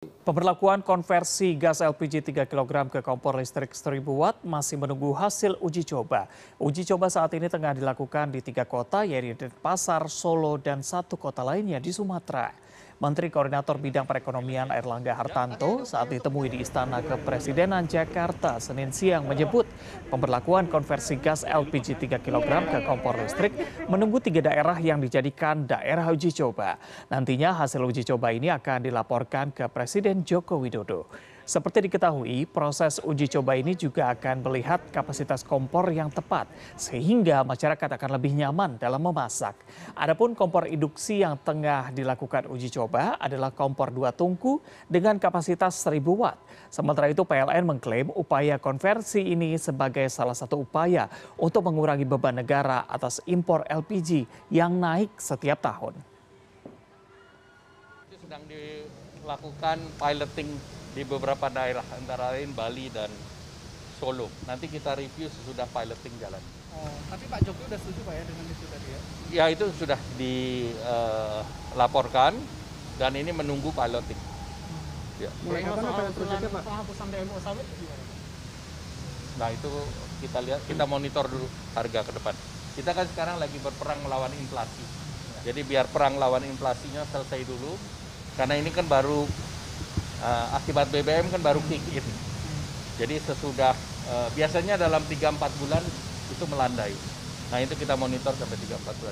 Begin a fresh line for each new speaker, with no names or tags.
Pemberlakuan konversi gas LPG 3 kg ke kompor listrik 1000 watt masih menunggu hasil uji coba. Uji coba saat ini tengah dilakukan di tiga kota yaitu Denpasar, Solo, dan satu kota lainnya di Sumatera. Menteri Koordinator Bidang Perekonomian Erlangga Hartanto saat ditemui di Istana Kepresidenan Jakarta Senin siang menyebut pemberlakuan konversi gas LPG 3 kg ke kompor listrik menunggu tiga daerah yang dijadikan daerah uji coba. Nantinya hasil uji coba ini akan dilaporkan ke Presiden Joko Widodo. Seperti diketahui, proses uji coba ini juga akan melihat kapasitas kompor yang tepat, sehingga masyarakat akan lebih nyaman dalam memasak. Adapun kompor induksi yang tengah dilakukan uji coba adalah kompor dua tungku dengan kapasitas 1000 watt. Sementara itu PLN mengklaim upaya konversi ini sebagai salah satu upaya untuk mengurangi beban negara atas impor LPG yang naik setiap tahun.
sedang dilakukan piloting di beberapa daerah antara lain Bali dan Solo. Nanti kita review sesudah piloting jalan.
Oh, tapi Pak Jokowi sudah setuju Pak ya dengan itu tadi ya?
Ya itu sudah dilaporkan dan ini menunggu piloting. Ya.
Mulai kapan Pak proyeknya Pak?
penghapusan DMO sawit gimana?
Nah itu kita lihat, kita monitor dulu harga ke depan. Kita kan sekarang lagi berperang melawan inflasi. Jadi biar perang lawan inflasinya selesai dulu, karena ini kan baru uh, akibat BBM kan baru kick in. Jadi sesudah uh, biasanya dalam 3-4 bulan itu melandai. Nah itu kita monitor sampai 3-4 bulan.